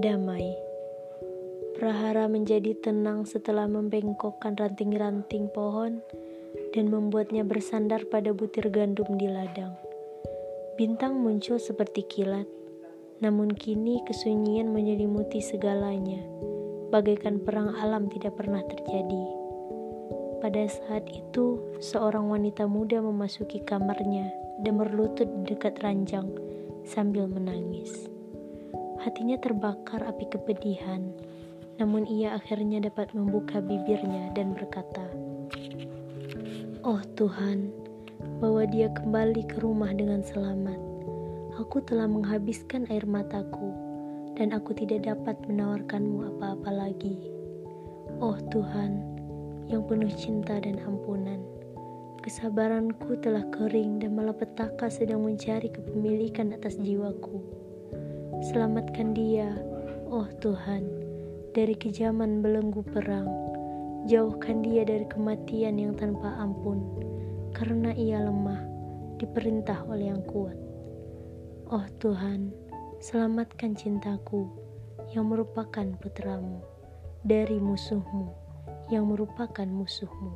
Damai Prahara menjadi tenang setelah membengkokkan ranting-ranting pohon dan membuatnya bersandar pada butir gandum di ladang. Bintang muncul seperti kilat, namun kini kesunyian menyelimuti segalanya, bagaikan perang alam tidak pernah terjadi. Pada saat itu, seorang wanita muda memasuki kamarnya dan berlutut dekat ranjang sambil menangis. Hatinya terbakar api kepedihan, namun ia akhirnya dapat membuka bibirnya dan berkata, "Oh Tuhan, bawa dia kembali ke rumah dengan selamat. Aku telah menghabiskan air mataku, dan aku tidak dapat menawarkanmu apa-apa lagi. Oh Tuhan, yang penuh cinta dan ampunan." Kesabaranku telah kering dan malapetaka sedang mencari kepemilikan atas jiwaku. Selamatkan dia, oh Tuhan, dari kejaman belenggu perang. Jauhkan dia dari kematian yang tanpa ampun, karena ia lemah, diperintah oleh yang kuat. Oh Tuhan, selamatkan cintaku yang merupakan putramu dari musuhmu yang merupakan musuhmu.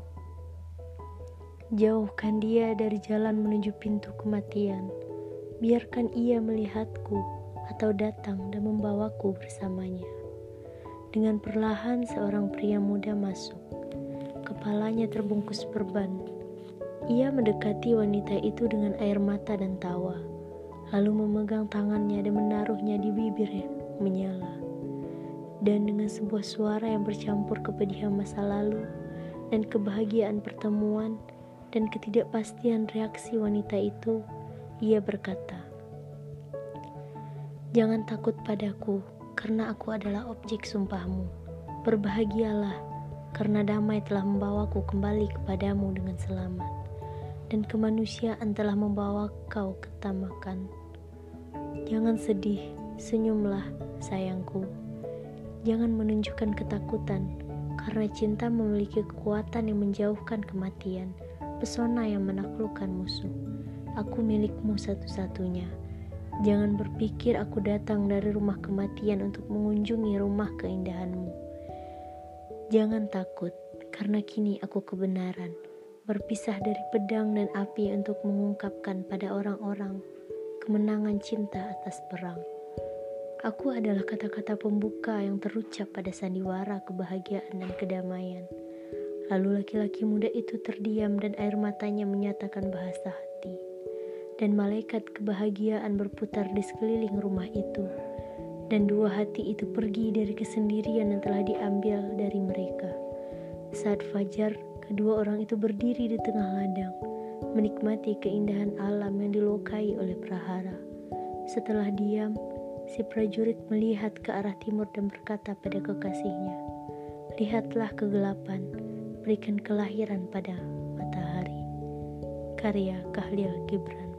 Jauhkan dia dari jalan menuju pintu kematian. Biarkan ia melihatku atau datang dan membawaku bersamanya. Dengan perlahan seorang pria muda masuk. Kepalanya terbungkus perban. Ia mendekati wanita itu dengan air mata dan tawa, lalu memegang tangannya dan menaruhnya di bibirnya menyala. Dan dengan sebuah suara yang bercampur kepedihan masa lalu dan kebahagiaan pertemuan, dan ketidakpastian reaksi wanita itu, ia berkata, "Jangan takut padaku, karena aku adalah objek sumpahmu. Berbahagialah, karena damai telah membawaku kembali kepadamu dengan selamat, dan kemanusiaan telah membawa kau ketamakan. Jangan sedih, senyumlah, sayangku. Jangan menunjukkan ketakutan." karena cinta memiliki kekuatan yang menjauhkan kematian pesona yang menaklukkan musuh. Aku milikmu satu-satunya. Jangan berpikir aku datang dari rumah kematian untuk mengunjungi rumah keindahanmu. Jangan takut, karena kini aku kebenaran, berpisah dari pedang dan api untuk mengungkapkan pada orang-orang kemenangan cinta atas perang. Aku adalah kata-kata pembuka yang terucap pada sandiwara kebahagiaan dan kedamaian. Lalu laki-laki muda itu terdiam dan air matanya menyatakan bahasa hati. Dan malaikat kebahagiaan berputar di sekeliling rumah itu. Dan dua hati itu pergi dari kesendirian yang telah diambil dari mereka. Saat fajar, kedua orang itu berdiri di tengah ladang, menikmati keindahan alam yang dilokai oleh prahara. Setelah diam, si prajurit melihat ke arah timur dan berkata pada kekasihnya, "Lihatlah kegelapan." berikan kelahiran pada matahari. Karya Kahlil Gibran